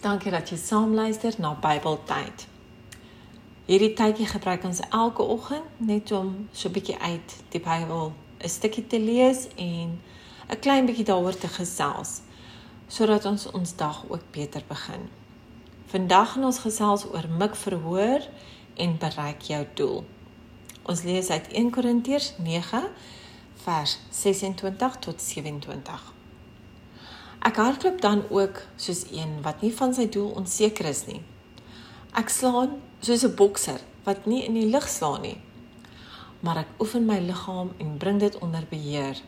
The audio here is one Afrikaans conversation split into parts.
Dankie dat jy saam luister na Bybeltyd. Hierdie tydjie gebruik ons elke oggend net om so 'n bietjie uit die Bybel 'n stukkie te lees en 'n klein bietjie daaroor te gesels sodat ons ons dag ook beter begin. Vandag gaan ons gesels oor mik verhoor en bereik jou doel. Ons lees uit 1 Korintiërs 9 vers 26 tot 27. Ek hardloop dan ook soos een wat nie van sy doel onseker is nie. Ek slaan soos 'n bokser wat nie in die lug slaan nie. Maar ek oefen my liggaam en bring dit onder beheer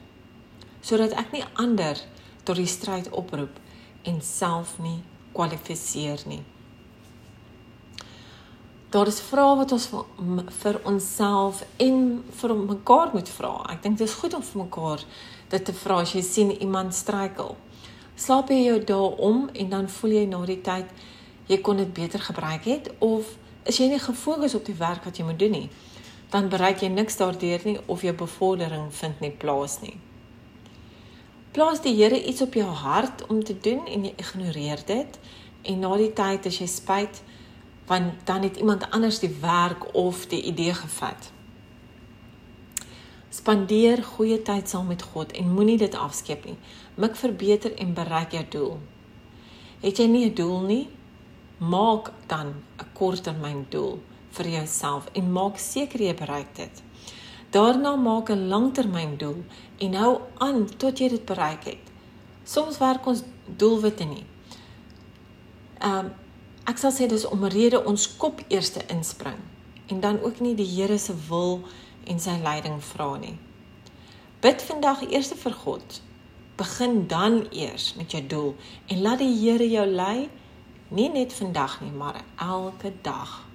sodat ek nie ander tot die stryd oproep en self nie kwalifiseer nie. Daar is vrae wat ons vir onsself en vir mekaar moet vra. Ek dink dit is goed om vir mekaar dit te vra as jy sien iemand struikel slaap jy jou dae om en dan voel jy na die tyd jy kon dit beter gebruik het of is jy nie gefokus op die werk wat jy moet doen nie dan bereik jy niks daardeur nie of jou bevordering vind nie plaas nie. Plaas die Here iets op jou hart om te doen en jy ignoreer dit en na die tyd as jy spyt want dan het iemand anders die werk of die idee gevat Spandeer goeie tyd saam met God en moenie dit afskeep nie. Mik verbeter en bereik jou doel. Het jy nie 'n doel nie? Maak dan 'n korttermyn doel vir jouself en maak seker jy bereik dit. Daarna maak 'n langtermyn doel en hou aan tot jy dit bereik het. Soms werk ons doelwitte nie. Ehm um, ek sal sê dis om rede ons kop eers te inspring en dan ook nie die Here se wil en sy leiding vra nie. Bid vandag eers vir God. Begin dan eers met jou doel en laat die Here jou lei, nie net vandag nie, maar elke dag.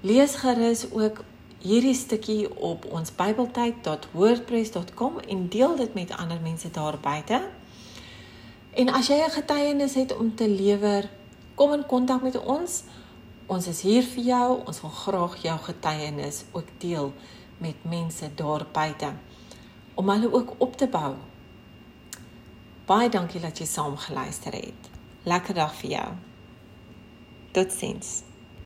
Lees gerus ook hierdie stukkie op ons bybeltyd.wordpress.com en deel dit met ander mense daar buite. En as jy 'n getuienis het om te lewer, kom in kontak met ons. Ons is hier vir jou. Ons wil graag jou getuienis ook deel met mense daar buite om hulle ook op te bou. Baie dankie dat jy saam geluister het. Lekker dag vir jou. Totsiens.